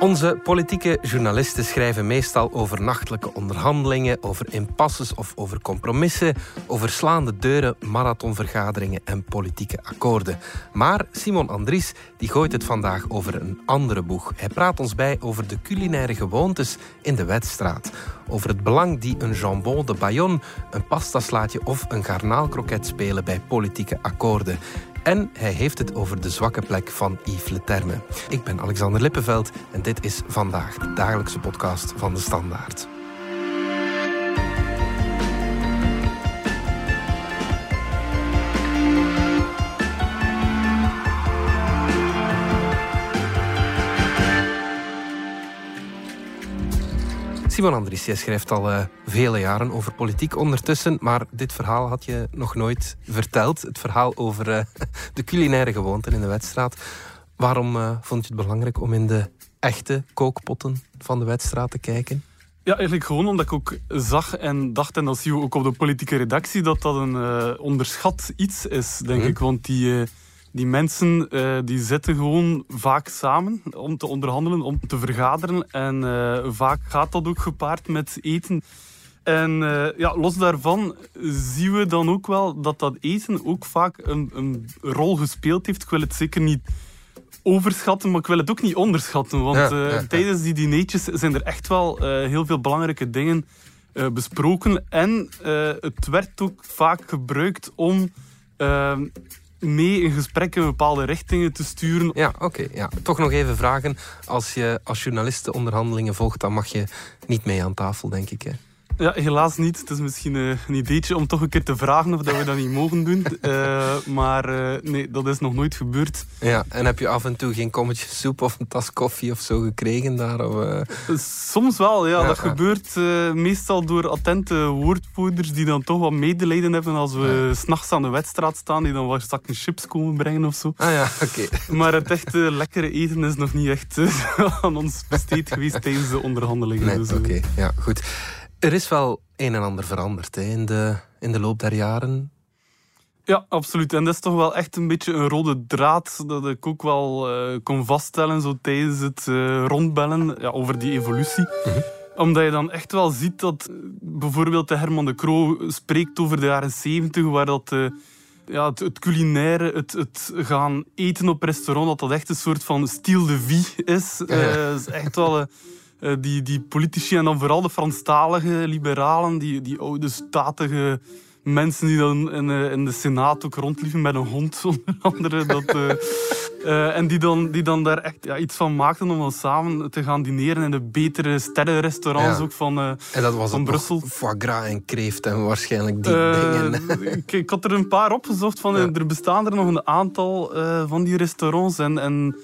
Onze politieke journalisten schrijven meestal over nachtelijke onderhandelingen, over impasses of over compromissen, over slaande deuren, marathonvergaderingen en politieke akkoorden. Maar Simon Andries die gooit het vandaag over een andere boeg. Hij praat ons bij over de culinaire gewoontes in de Wetstraat. Over het belang die een jambon de Bayonne, een pastaslaatje of een garnaalkroket spelen bij politieke akkoorden. En hij heeft het over de zwakke plek van Yves Leterme. Ik ben Alexander Lippenveld en dit is vandaag de dagelijkse podcast van de Standaard. Simon Andries, jij schrijft al uh, vele jaren over politiek ondertussen, maar dit verhaal had je nog nooit verteld. Het verhaal over uh, de culinaire gewoonten in de wedstraat. Waarom uh, vond je het belangrijk om in de echte kookpotten van de wedstraat te kijken? Ja, eigenlijk gewoon omdat ik ook zag en dacht, en dat zien we ook op de politieke redactie, dat dat een onderschat iets is, denk mm. ik. Want die die mensen uh, die zitten gewoon vaak samen om te onderhandelen, om te vergaderen. En uh, vaak gaat dat ook gepaard met eten. En uh, ja, los daarvan zien we dan ook wel dat dat eten ook vaak een, een, rol gespeeld heeft. Ik wil het zeker niet overschatten, maar ik wil het ook niet onderschatten. Want ja, ja, tijdens die dineetjes zijn er echt wel heel veel belangrijke dingen besproken. En het werd ook vaak gebruikt om mee in gesprekken bepaalde richtingen te sturen. Ja, oké. ja. Toch nog even vragen. Als je als journalisten onderhandelingen volgt, dan mag je niet mee aan tafel, denk ik. Hè? Ja, helaas niet. Het is misschien uh, een ideetje om toch een keer te vragen of dat we dat niet mogen doen. Uh, maar uh, nee, dat is nog nooit gebeurd. Ja, en heb je af en toe geen kommetje soep of een tas koffie of zo gekregen daar? Of, Soms wel, ja. ja dat ja. gebeurt meestal door attente woordvoerders die dan toch wat medelijden hebben als we ja. s'nachts aan de wedstraat staan, die dan wat zakken chips komen brengen of zo. Ah ja, oké. Maar het echte lekkere eten is nog niet echt aan ons besteed geweest tijdens de onderhandelingen. Nee, dus, oké. Ja, goed. Er is wel een en ander veranderd hè, in, de, in de loop der jaren. Ja, absoluut. En dat is toch wel echt een beetje een rode draad dat ik ook wel uh, kon vaststellen zo tijdens het uh, rondbellen ja, over die evolutie. Mhm. Omdat je dan echt wel ziet dat uh, bijvoorbeeld de Herman de Croo spreekt over de jaren zeventig, waar dat ja, het, het, culinaire, het, het, gaan eten op restaurant, dat dat echt een soort van style de vie is. Is echt wel uh, die, die politici en dan vooral de Franstalige liberalen, die, die oude statige mensen die dan in, uh, in de Senaat ook rondlieven met een hond, onder andere. Dat, uh, en die dan, die dan daar echt ja, iets van maakten om dan samen te gaan dineren in de betere sterrenrestaurants ja. ook van, uh, en dat was van Brussel. Foie gras en kreeft en waarschijnlijk die dingen. ik, ik, had er een paar opgezocht. Van, ja. Er bestaan er nog een aantal van die restaurants. En, en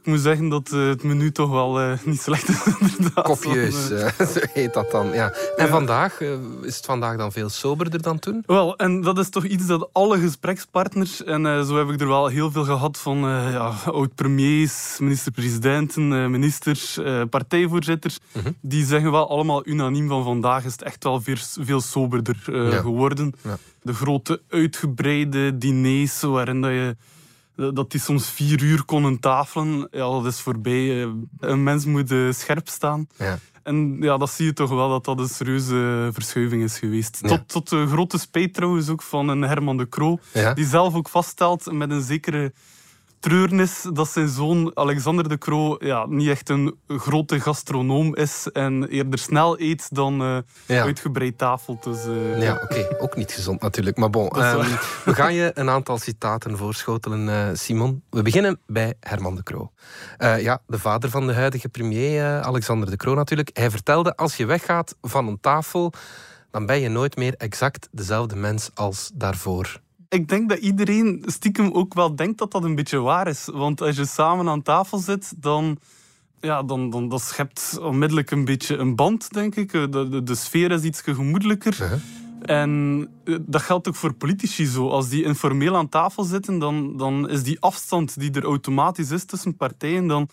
ik moet zeggen dat uh, het menu toch wel uh, niet slecht is. Kopieus, uh, zo heet dat dan. Ja. En vandaag, is het vandaag dan veel soberder dan toen? Wel, en dat is toch iets dat alle gesprekspartners, en zo heb ik er wel heel veel gehad van ja, oud-premiers, minister-presidenten, ministers, partijvoorzitters, -huh. die zeggen wel allemaal unaniem van vandaag is het echt wel veel, veel soberder ja. geworden. Ja. De grote uitgebreide diners waarin dat je dat die soms vier uur konden tafelen. Ja, dat is voorbij. Een mens moet scherp staan. Ja. En ja, dat zie je toch wel dat dat een serieuze verschuiving is geweest. Ja. Tot, tot de grote spijt trouwens ook van een Herman de Croo. Ja. Die zelf ook vaststelt met een zekere treurnis dat zijn zoon Alexander de Croo ja, niet echt een grote gastronoom is en eerder snel eet dan uh, ja. uitgebreid tafelt. Dus, uh, ja, oké. Okay. Ook niet gezond natuurlijk. Maar bon, um, we gaan je een aantal citaten voorschotelen, uh, Simon. We beginnen bij Herman de Croo. ja, de vader van de huidige premier, Alexander de Croo natuurlijk. Hij vertelde, als je weggaat van een tafel, dan ben je nooit meer exact dezelfde mens als daarvoor ik denk dat iedereen stiekem ook wel denkt dat dat een beetje waar is. Want als je samen aan tafel zit, dan, ja, dan, dan dat schept onmiddellijk een beetje een band, denk ik. De, de, de sfeer is iets gemoedelijker. Uh -huh. En eh, dat geldt ook voor politici zo. Als die informeel aan tafel zitten, dan, dan is die afstand die er automatisch is tussen partijen, dan,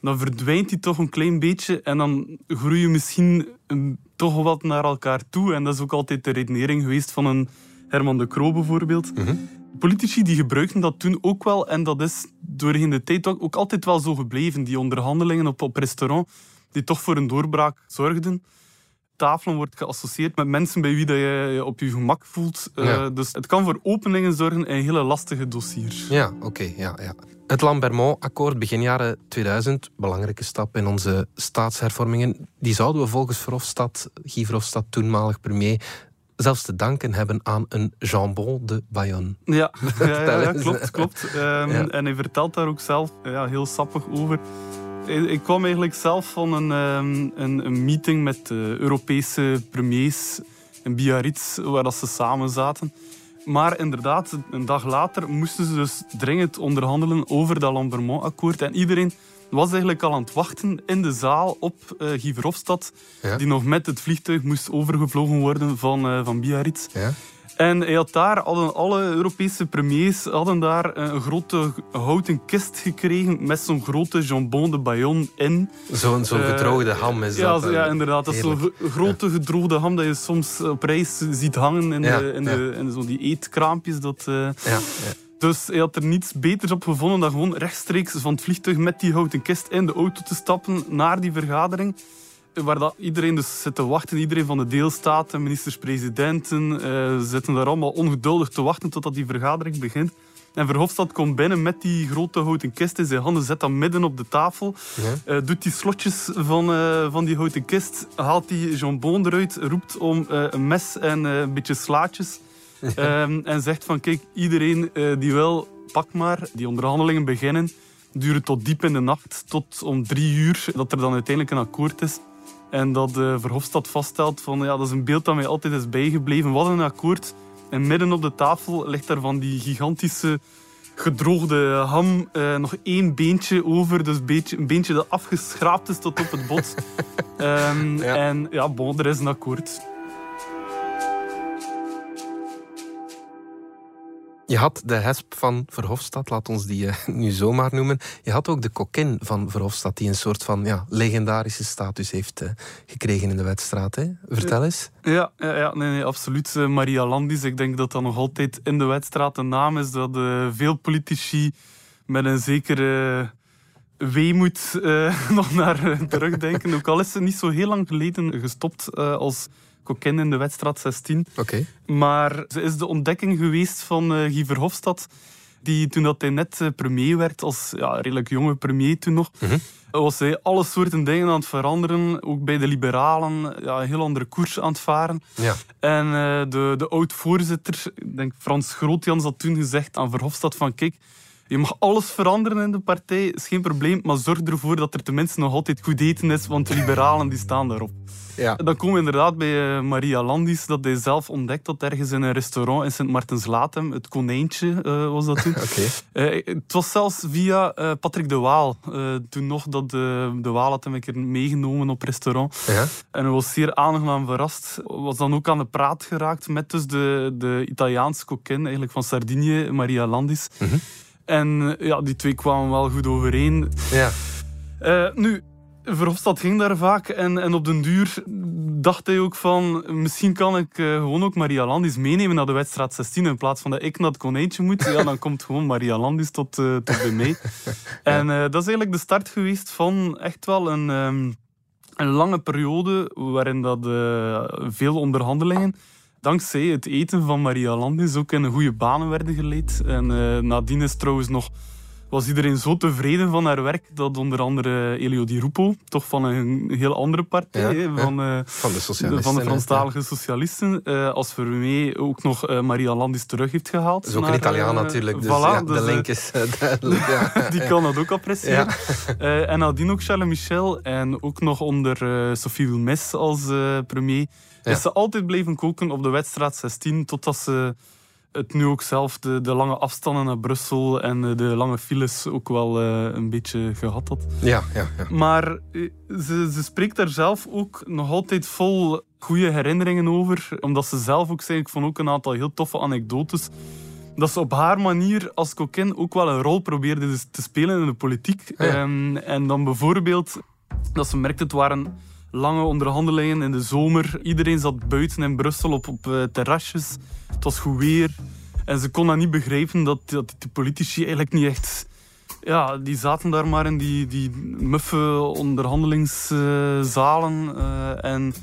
dan verdwijnt die toch een klein beetje. En dan groei je misschien een, toch wat naar elkaar toe. En dat is ook altijd de redenering geweest van een Herman de Croo bijvoorbeeld. Mhm. Politici die gebruikten dat toen ook wel. En dat is doorheen de tijd ook, ook altijd wel zo gebleven. Die onderhandelingen op, op restaurant, die toch voor een doorbraak zorgden. Tafelen wordt geassocieerd met mensen bij wie dat je je op je gemak voelt. Eh, dus het kan voor openingen zorgen in hele lastige dossiers. Ja, oké. ja, ja. Het Lambermont-akkoord begin jaren 2000, belangrijke stap in onze staatshervormingen, die zouden we volgens Verhofstadt, Guy Verhofstadt, toenmalig premier, zelfs te danken hebben aan een jambon de Bayonne. Ja, ja, ja, ja, eens. klopt. klopt. Ehm. En hij vertelt daar ook zelf ja, heel sappig over. Ik kwam eigenlijk zelf van een, ehm, een, een meeting met de Europese premiers in Biarritz, waar dat ze samen zaten. Maar inderdaad, een dag later moesten ze dus dringend onderhandelen over dat Lambermont-akkoord. En iedereen was eigenlijk al aan het wachten in de zaal op eh Guy Verhofstadt, Ja. die nog met het vliegtuig moest overgevlogen worden van, eh, van Biarritz. Ja? En hij had daar, hadden alle Europese premiers hadden daar een grote houten kist gekregen met zo'n grote jambon de Bayonne in. Zo'n zo'n Eh, gedroogde ham is ja, dat. zo- eh, ja, inderdaad. Dat is zo'n grote gedroogde ham dat je soms op reis ziet hangen in, Ja, de, in, de, in zo die eetkraampjes. Dat, eh, Ja, ja. Dus hij had er niets beters op gevonden dan gewoon rechtstreeks van het vliegtuig met die houten kist in de auto te stappen naar die vergadering. Waar dat iedereen dus zit te wachten. Iedereen van de deelstaten, ministers-presidenten, eh, zitten daar allemaal ongeduldig te wachten totdat die vergadering begint. En Verhofstadt komt binnen met die grote houten kist in zijn handen, zet dat midden op de tafel, Ja. eh, doet die slotjes van, eh, van die houten kist, haalt die jambon eruit, roept om eh, een mes en een beetje slaatjes. Ehm, en zegt van, kijk, iedereen eh, die wil, pak maar. Die onderhandelingen beginnen, duren tot diep in de nacht, tot om drie uur, dat er dan uiteindelijk een akkoord is. En dat eh Verhofstadt vaststelt van, ja, dat is een beeld dat mij altijd is bijgebleven. Wat een akkoord. En midden op de tafel ligt daar van die gigantische gedroogde ham eh, nog één beentje over. Dus een beentje, een beentje dat afgeschraapt is tot op het bot. Ehm, Ja. En ja, bon, er is een akkoord. Je had de hesp van Verhofstadt, laat ons die eh, nu zomaar noemen. Je had ook de kokin van Verhofstadt, die een soort van ja, legendarische status heeft eh, gekregen in de wedstrijd. Hè? Vertel eens. Ja, ja, ja nee, nee, absoluut. Eh, Maria Landis, ik denk dat dat nog altijd in de wedstrijd een naam is. Dat veel politici met een zekere weemoed nog naar terugdenken. Ook al is ze niet zo heel lang geleden gestopt als kokin in de wedstrijd 16. Oké. Maar ze is de ontdekking geweest van eh Guy Verhofstadt. Die toen dat hij net eh, premier werd, als ja, redelijk jonge premier toen nog, Mhm. was hij alle soorten dingen aan het veranderen. Ook bij de liberalen ja, een heel andere koers aan het varen. Ja. En eh, de, de oud-voorzitter, ik denk Frans Grootjans, had toen gezegd aan Verhofstadt van kijk, je mag alles veranderen in de partij, is geen probleem, maar zorg ervoor dat er tenminste nog altijd goed eten is, want de liberalen die staan daarop. Ja. Dan komen we inderdaad bij eh, Maria Landis, dat hij zelf ontdekt had ergens in een restaurant in Sint-Maartens-Latem. Het konijntje eh, was dat toen. Oké. Eh, het was zelfs via Patrick de Waal. toen nog dat de, de Waal had hem een keer meegenomen op restaurant. Ja. En hij was zeer aangenaam verrast. Was dan ook aan de praat geraakt met dus de, de Italiaanse kokin eigenlijk van Sardinië, Maria Landis. Mhm. En eh, ja, die twee kwamen wel goed overeen. ja. Eh, nu, Verhofstadt ging daar vaak en, en op den duur dacht hij ook van misschien kan ik eh, gewoon ook Maria Landis meenemen naar de wedstrijd 16 in plaats van dat ik naar het konijntje moet. Ja, dan komt gewoon Maria Landis tot, eh, tot bij mij. En dat is eigenlijk de start geweest van echt wel een, ehm, een lange periode waarin dat veel onderhandelingen dankzij het eten van Maria Landis ook in goede banen werden geleid. En eh, nadien is trouwens nog was iedereen zo tevreden van haar werk dat onder andere Elio Di Rupo, toch van een heel andere partij, Ja, van, eh, Van de van de. Franstalige socialisten, eh, als premier ook nog Maria Landis terug heeft gehaald. Dat is ook naar, een Italiaan natuurlijk, dus voilà, ja, dus, de link is duidelijk. Ja. die kan dat ook appreciëren. En nadien ook Charles Michel en ook nog onder Sophie Wilmes als premier. Is ze altijd blijven koken op de wedstrijd 16 totdat ze het nu ook zelf de, de lange afstanden naar Brussel en eh, de lange files ook wel eh, een beetje gehad had. Ja, ja, ja. Maar eh, ze, ze spreekt daar zelf ook nog altijd vol goede herinneringen over. Omdat ze zelf ook zei, ik vond ook een aantal heel toffe anekdotes. Dat ze op haar manier als kokin ook wel een rol probeerde dus te spelen in de politiek. Ja. En, en dan bijvoorbeeld dat ze merkte, het waren lange onderhandelingen in de zomer. Iedereen zat buiten in Brussel op, op eh, terrasjes. Het was goed weer. En ze kon dat niet begrijpen dat, dat die politici eigenlijk niet echt... Ja, die zaten daar maar in die, die muffe onderhandelingszalen. Uh, en,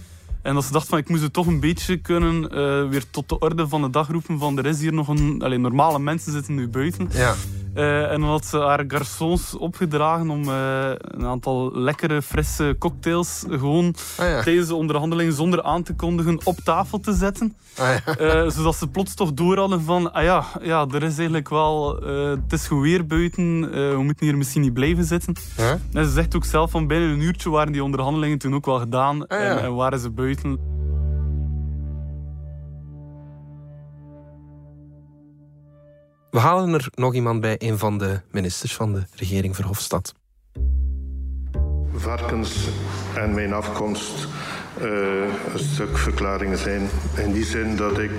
en dat ze dacht van, ik moest het toch een beetje kunnen uh, weer tot de orde van de dag roepen van er is hier nog een... Allez, normale mensen zitten nu buiten. Ja. Uh, en dan had ze haar garçons opgedragen om uh, een aantal lekkere, frisse cocktails gewoon Ah, ja. tijdens de onderhandeling zonder aan te kondigen op tafel te zetten. Ah, ja. Eh, zodat ze plots toch door hadden van, ah ja, ja er is eigenlijk wel, eh, het is goed weer buiten, eh, we moeten hier misschien niet blijven zitten. Huh? En ze zegt ook zelf van binnen een uurtje waren die onderhandelingen toen ook wel gedaan Ah, ja. en, en waren ze buiten. We halen er nog iemand bij, een van de ministers van de regering Verhofstadt. varkens en mijn afkomst eh, een stuk verklaringen zijn. In die zin dat ik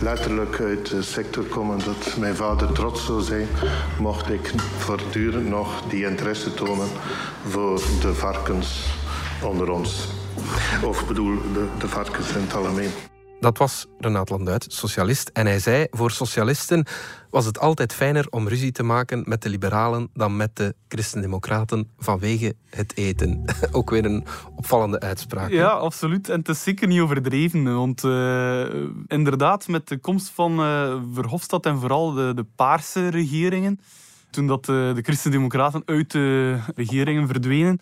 letterlijk uit de sector kom en dat mijn vader trots zou zijn, mocht ik voortdurend nog die interesse tonen voor de varkens onder ons. Of bedoel, de, de varkens in het algemeen. Dat was Renaat Landuit, socialist. En hij zei, voor socialisten was het altijd fijner om ruzie te maken met de liberalen dan met de christendemocraten vanwege het eten. Ook weer een opvallende uitspraak. Ja, absoluut. En het is zeker niet overdreven. Want eh, inderdaad, met de komst van eh, Verhofstadt en vooral de, de paarse regeringen, toen dat eh, de christendemocraten uit de regeringen verdwenen,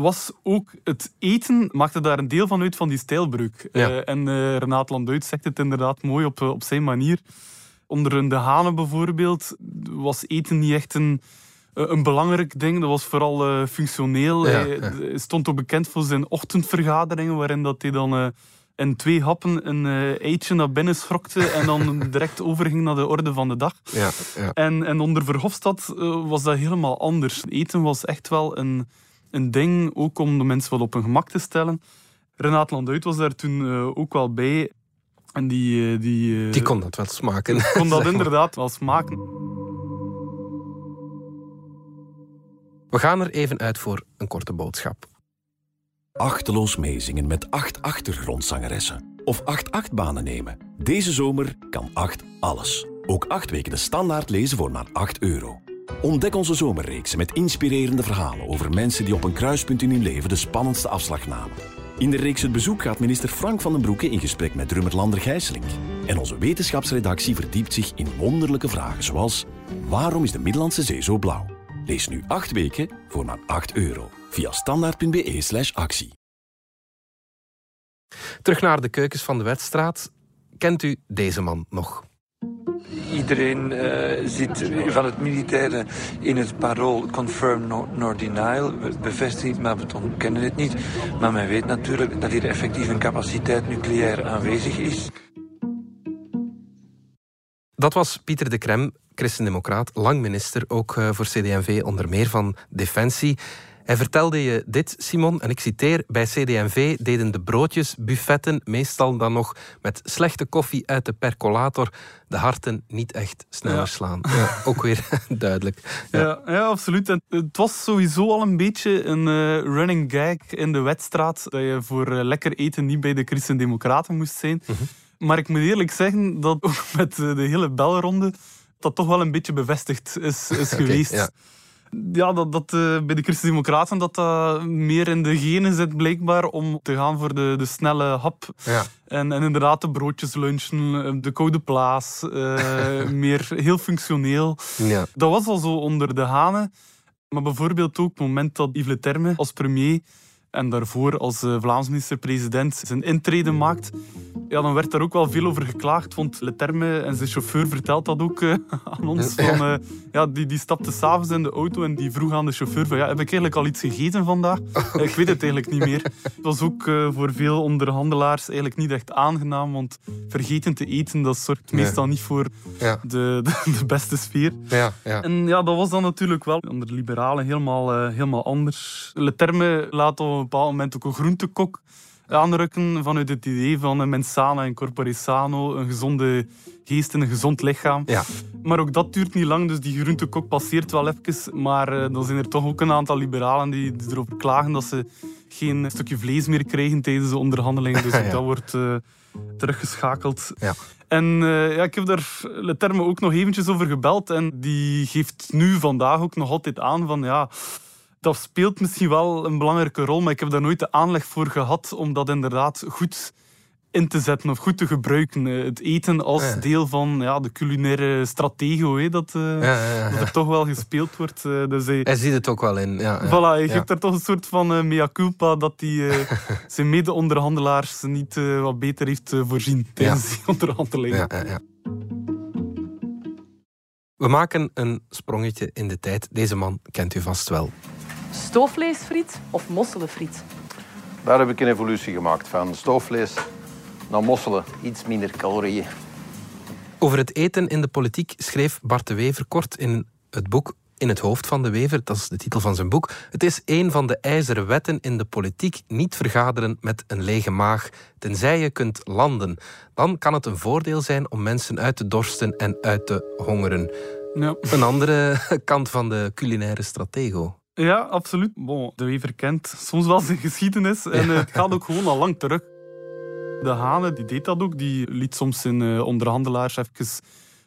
was ook het eten, maakte daar een deel van uit van die stijlbreuk. Ja. Eh, en eh Renaat Landuit zegt het inderdaad mooi op, eh, op zijn manier. Onder De Hane bijvoorbeeld was eten niet echt een, een belangrijk ding. Dat was vooral functioneel. Ja, hij, ja. hij stond ook bekend voor zijn ochtendvergaderingen, waarin dat hij dan in twee happen een eitje naar binnen schrokte en dan direct overging naar de orde van de dag. Ja, ja. En, en onder Verhofstadt was dat helemaal anders. Eten was echt wel een, een ding, ook om de mensen wat op hun gemak te stellen. Renaat Landuit was daar toen eh, ook wel bij. En die, eh, die, eh, Die kon dat wel smaken. kon dat zeg maar. inderdaad wel smaken. We gaan er even uit voor een korte boodschap. Achteloos meezingen met acht achtergrondzangeressen. Of acht achtbanen nemen. Deze zomer kan acht alles. Ook acht weken de standaard lezen voor maar 8 euro. Ontdek onze zomerreeksen met inspirerende verhalen over mensen die op een kruispunt in hun leven de spannendste afslag namen. In de reeks Het Bezoek gaat minister Frank van den Broeke in gesprek met drummer Lander Gijsselink. En onze wetenschapsredactie verdiept zich in wonderlijke vragen zoals waarom is de Middellandse Zee zo blauw? Lees nu 8 weken voor maar 8 euro via standaard.be slash actie. Terug naar de keukens van de Wetstraat. Kent u deze man nog? Iedereen eh, ziet van het militaire in het parool confirm nor, denial. We bevestigen het, maar we ontkennen het niet. Maar men weet natuurlijk dat hier effectief een capaciteit nucleair aanwezig is. Dat was Pieter de Krem, christendemocraat, lang minister, ook eh, voor CD&V, onder meer van Defensie. Hij vertelde je dit, Simon, en ik citeer: Bij CD&V deden de broodjesbuffetten, meestal dan nog met slechte koffie uit de percolator, de harten niet echt sneller Ja. slaan. Ja, ook weer duidelijk. Ja. Ja, ja, absoluut. En het was sowieso al een beetje een eh, running gag in de wedstraat dat je voor eh, lekker eten niet bij de Christen-Democraten moest zijn. Maar ik moet eerlijk zeggen dat ook met eh, de hele belronde dat toch wel een beetje bevestigd is, is geweest. Ja. Dat, dat eh, bij de Christen-Democraten dat dat meer in de genen zit blijkbaar om te gaan voor de, de snelle hap. Ja. En, en inderdaad de broodjes lunchen, eh, de koude plaats, eh, meer heel functioneel. Ja. Dat was al zo onder de hanen. Maar bijvoorbeeld ook het moment dat Yves Le Terme als premier en daarvoor als eh, Vlaams minister-president zijn intrede maakt, ja, dan werd daar ook wel veel over geklaagd. Want Le Terme en zijn chauffeur vertelt dat ook eh, aan ons. Van, eh, ja, die, die stapte s'avonds in de auto en die vroeg aan de chauffeur van, ja, heb ik eigenlijk al iets gegeten vandaag? Ik weet het eigenlijk niet meer. Het was ook voor veel onderhandelaars eigenlijk niet echt aangenaam, want vergeten te eten, dat zorgt Nee. meestal niet voor Ja. de, de, de beste sfeer. Ja, ja. En ja, dat was dan natuurlijk wel onder de liberalen helemaal, helemaal anders. Le Terme laat op een bepaald moment ook een groentekok aanrukken vanuit het idee van een mens sana en corpore sano, een gezonde geest en een gezond lichaam. Ja. Maar ook dat duurt niet lang, dus die groentekok passeert wel even. Maar eh, dan zijn er toch ook een aantal liberalen die, die erover klagen dat ze geen stukje vlees meer krijgen tijdens de onderhandelingen. Dus Ja. dat wordt, eh, teruggeschakeld. Ja. En uh, ja, ik heb daar Le Terme ook nog eventjes over gebeld. En die geeft nu vandaag ook nog altijd aan van ja, dat speelt misschien wel een belangrijke rol, maar ik heb daar nooit de aanleg voor gehad om dat inderdaad goed in te zetten of goed te gebruiken. Eh, het eten als deel van ja, de culinaire strategie, dat, uh, dat er toch wel gespeeld wordt. Uh, dus hij, hij ziet het ook wel in. Ja, voilà, hij geeft er toch een soort van mea culpa dat hij zijn mede-onderhandelaars niet wat beter heeft voorzien tijdens die onderhandelingen. We maken een sprongetje in de tijd. Deze man kent u vast wel. Stoofvleesfriet of mosselenfriet? Daar heb ik een evolutie gemaakt van stoofvlees naar mosselen. Iets minder calorieën. Over het eten in de politiek schreef Bart de Wever kort in het boek In het hoofd van de Wever, dat is de titel van zijn boek. Het is een van de ijzeren wetten in de politiek. Niet vergaderen met een lege maag, tenzij je kunt landen. Dan kan het een voordeel zijn om mensen uit te dorsten en uit te hongeren. Ja. Een andere kant van de culinaire stratego. Ja, absoluut. Bon, de Wever kent soms wel zijn geschiedenis en het gaat ook gewoon al lang terug. De Hane die deed dat ook. Die liet soms zijn uh, onderhandelaars even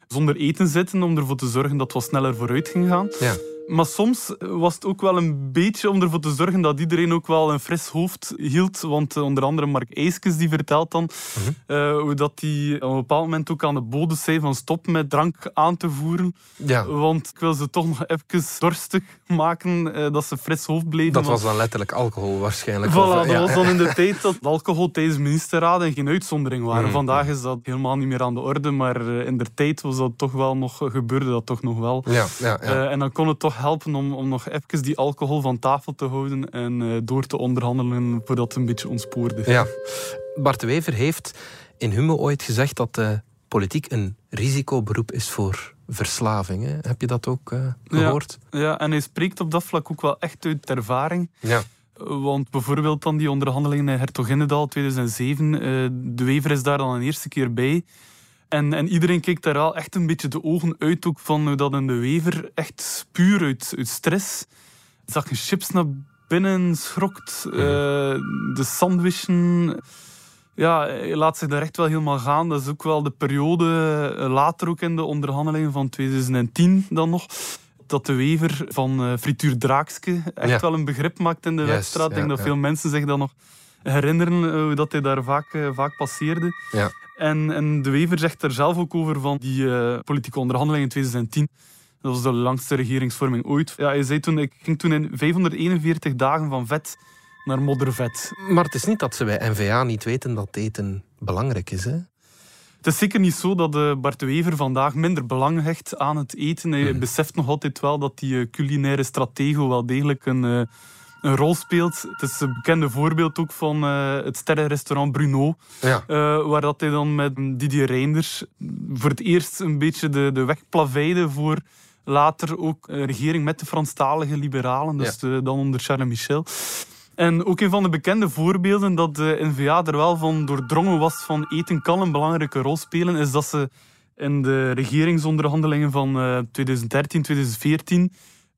zonder eten zitten om ervoor te zorgen dat wat sneller vooruit ging gaan. Ja. Maar soms was het ook wel een beetje om ervoor te zorgen dat iedereen ook wel een fris hoofd hield. Want eh, onder andere Mark Eiskes die vertelt dan mm hoe dat hij op een bepaald moment ook aan de bodem zei van stop met drank aan te voeren. Ja. Want ik wil ze toch nog even dorstig maken, uh, dat ze fris hoofd bleven. Dat was dan letterlijk alcohol waarschijnlijk. Voilà, dat was dan in de tijd dat alcohol tijdens ministerraden geen uitzondering waren. Mhm. Vandaag is dat helemaal niet meer aan de orde, maar in de tijd was dat toch wel nog, gebeurde dat toch nog wel. Ja, ja, ja. en dan kon het toch helpen om, om nog even die alcohol van tafel te houden en uh, door te onderhandelen voordat het een beetje ontspoorde. Ja. Bart de Wever heeft in Humo ooit gezegd dat de politiek een risicoberoep is voor verslaving. Hè? Heb je dat ook uh, gehoord? Ja, ja, en hij spreekt op dat vlak ook wel echt uit ervaring. Ja. Want bijvoorbeeld dan die onderhandelingen in Hertoginnedal 2007, uh, de Wever is daar dan een eerste keer bij. En, en iedereen keek daar al echt een beetje de ogen uit ook van hoe dat in de wever echt puur uit, uit stress zag je chips naar binnen schrokt. Uh, de sandwichen ja, laat zich daar echt wel helemaal gaan. Dat is ook wel de periode eh, later ook in de onderhandelingen van 2010 dan nog. Dat de wever van uh, Frituur Draakske echt wel een begrip maakt in de yes, wedstrijd. Ik denk dat veel mensen zich dat nog herinneren, hoe dat hij daar vaak, vaak passeerde. Ja. En, en De Wever zegt er zelf ook over van die uh, politieke onderhandelingen in 2010. Dat was de langste regeringsvorming ooit. Ja, hij zei toen, ik ging toen in 541 dagen van vet naar moddervet. Maar het is niet dat ze bij NVA niet weten dat eten belangrijk is, hè? Het is zeker niet zo dat uh, Bart de Wever vandaag minder belang hecht aan het eten. Hij hmm. beseft nog altijd wel dat die uh, culinaire stratego wel degelijk een een rol speelt. Het is een bekende voorbeeld ook van uh, het sterrenrestaurant Bruno. Ja. Uh, waar dat hij dan met Didier Reinders voor het eerst een beetje de, de weg plaveide voor later ook een regering met de Franstalige liberalen. Dus ja. de, dan onder Charles Michel. En ook een van de bekende voorbeelden dat de N-VA er wel van doordrongen was van eten kan een belangrijke rol spelen, is dat ze in de regeringsonderhandelingen van uh, 2013, 2014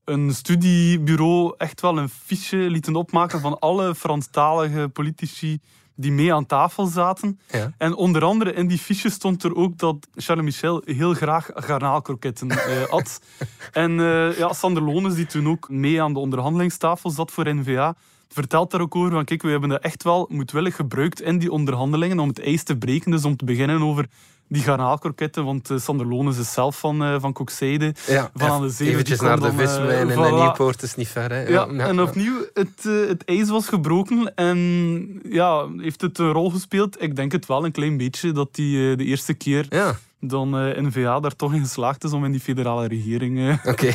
een studiebureau echt wel een fiche lieten opmaken van alle Franstalige politici die mee aan tafel zaten. Ja. En onder andere in die fiche stond er ook dat Charles Michel heel graag garnaalkroketten uh, at. en uh, ja, Sander Lones, die toen ook mee aan de onderhandelingstafel zat voor NVA, vertelt daar ook over van kijk, we hebben dat echt wel moedwillig gebruikt in die onderhandelingen om het ijs te breken. Dus om te beginnen over die garnaalkroketten, want uh, Sander Lones is zelf van, uh, van Kokzijde, ja, van aan de zee. Eventjes naar de viswijn uh, en voilà. Nieuwpoort is niet ver. Hè? Ja, ja, en opnieuw, het, het ijs was gebroken en ja, heeft het een rol gespeeld? Ik denk het wel een klein beetje, dat die de eerste keer... Dan eh, N-VA daar toch in geslaagd is om in die federale regering... Uh... Oké,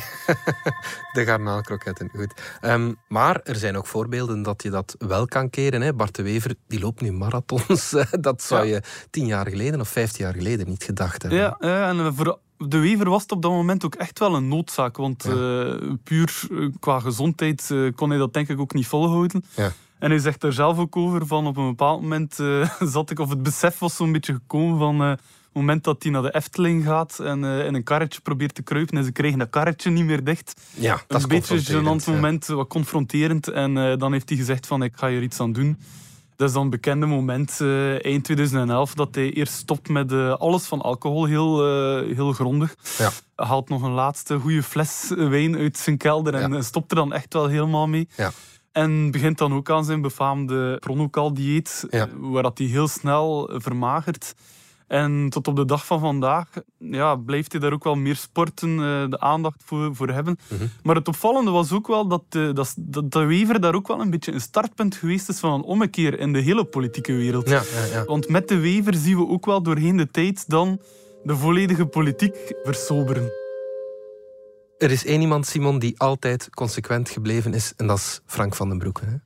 de garnaalkroketten, goed. Um, maar er zijn ook voorbeelden dat je dat wel kan keren. Hè? Bart de Wever die loopt nu marathons. dat zou je tien jaar geleden of vijftien jaar geleden niet gedacht hebben. Ja, en voor de Wever was het op dat moment ook echt wel een noodzaak. Want uh, puur qua gezondheid kon hij dat denk ik ook niet volhouden. Ja. En hij zegt er zelf ook over van op een bepaald moment zat ik, of het besef was zo'n beetje gekomen van moment dat hij naar de Efteling gaat en uh, in een karretje probeert te kruipen en ze krijgen dat karretje niet meer dicht. Ja, dat een beetje een gênant moment, wat confronterend. En uh, dan heeft hij gezegd van ik ga hier iets aan doen. Dat is dan een bekende moment uh, eind 2011 dat hij eerst stopt met alles van alcohol, heel, heel grondig. Ja. Haalt nog een laatste goede fles wijn uit zijn kelder en Ja. stopt er dan echt wel helemaal mee. Ja. En begint dan ook aan zijn befaamde Ja. eh, waar dat hij heel snel vermagert. En tot op de dag van vandaag ja, blijft hij daar ook wel meer sporten, eh, de aandacht voor, voor hebben. Mhm. Maar het opvallende was ook wel dat de, dat, dat de Wever daar ook wel een beetje een startpunt geweest is van een ommekeer in de hele politieke wereld. Ja, ja, ja. Want met de Wever zien we ook wel doorheen de tijd dan de volledige politiek versoberen. Er is één iemand, Simon, die altijd consequent gebleven is. En dat is Frank van den Broeke.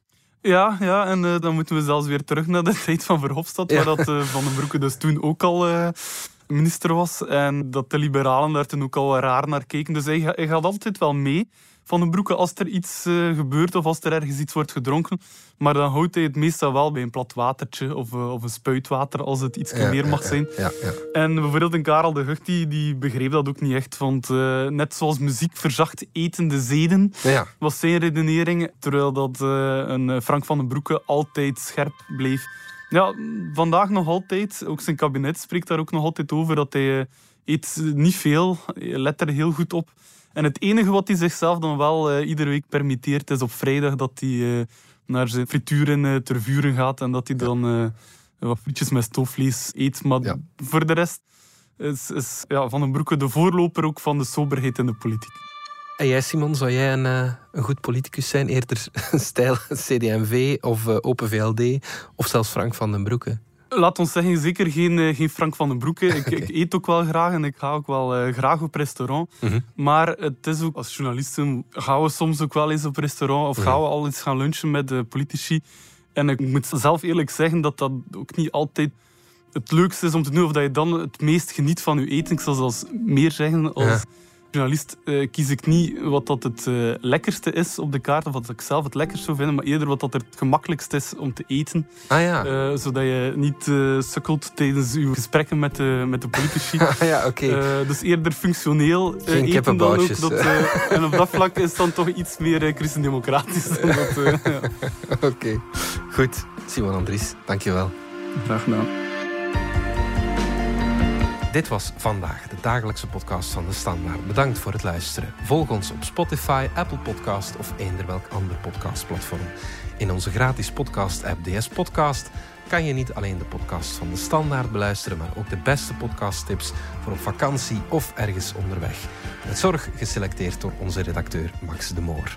Ja, ja en eh, dan moeten we zelfs weer terug naar de tijd van Verhofstadt, Ja. waar dat, eh, Van den Broeke dus toen ook al eh, minister was. En dat de liberalen daar toen ook al raar naar keken. Dus hij, hij gaat altijd wel mee, Van den Broeke, als er iets eh, gebeurt of als er ergens iets wordt gedronken. Maar dan houdt hij het meestal wel bij een plat watertje of, eh, of een spuitwater, als het iets meer mag zijn. Ja, ja. En bijvoorbeeld een Karel de Gucht, die, die begreep dat ook niet echt. Want eh, net zoals muziek verzacht etende zeden, was zijn redenering. Terwijl dat een Frank van den Broeke altijd scherp bleef. Ja, vandaag nog altijd. Ook zijn kabinet spreekt daar ook nog altijd over. Dat hij eet niet veel, let er heel goed op. En het enige wat hij zichzelf dan wel eh, iedere week permitteert, is op vrijdag dat hij eh, naar zijn frituren eh, ter vuren gaat. En dat hij dan eh, wat frietjes met stoofvlees eet. Maar Ja. voor de rest is, is ja, Van den Broeke de voorloper ook van de soberheid in de politiek. En jij, Simon, zou jij een, eh, een goed politicus zijn? Eerder stijl CD&V of eh, Open VLD of zelfs Frank van den Broeke? Laat ons zeggen, zeker geen, eh, geen Frank van den Broeke. Ik, ik eet ook wel graag en ik ga ook wel eh, graag op restaurant. Mhm. Maar het is ook, als journalisten gaan we soms ook wel eens op restaurant of gaan we al eens gaan lunchen met de politici. En ik moet zelf eerlijk zeggen dat dat ook niet altijd het leukste is om te doen of dat je dan het meest geniet van je eten. Ik zal zelfs meer zeggen, als Ja. Journalist eh, kies ik niet wat dat het eh, lekkerste is op de kaart of wat ik zelf het lekkerst zou vinden, maar eerder wat dat er het gemakkelijkst is om te eten. Ah ja. Eh, zodat je niet eh, sukkelt tijdens uw gesprekken met de, met de politici. Ah ja, oké. Eh, dus eerder functioneel Geen eten dan ook. Dat, en op dat vlak is het dan toch iets meer christendemocratisch. ja. Oké. Goed. Simon Andries, dankjewel. Graag gedaan. Dit was vandaag de dagelijkse podcast van de Standaard. Bedankt voor het luisteren. Volg ons op Spotify, Apple Podcast of eender welk ander podcastplatform. In onze gratis podcast-app DS Podcast kan je niet alleen de podcast van de Standaard beluisteren, maar ook de beste podcasttips voor op vakantie of ergens onderweg. Met zorg geselecteerd door onze redacteur Max de Moor.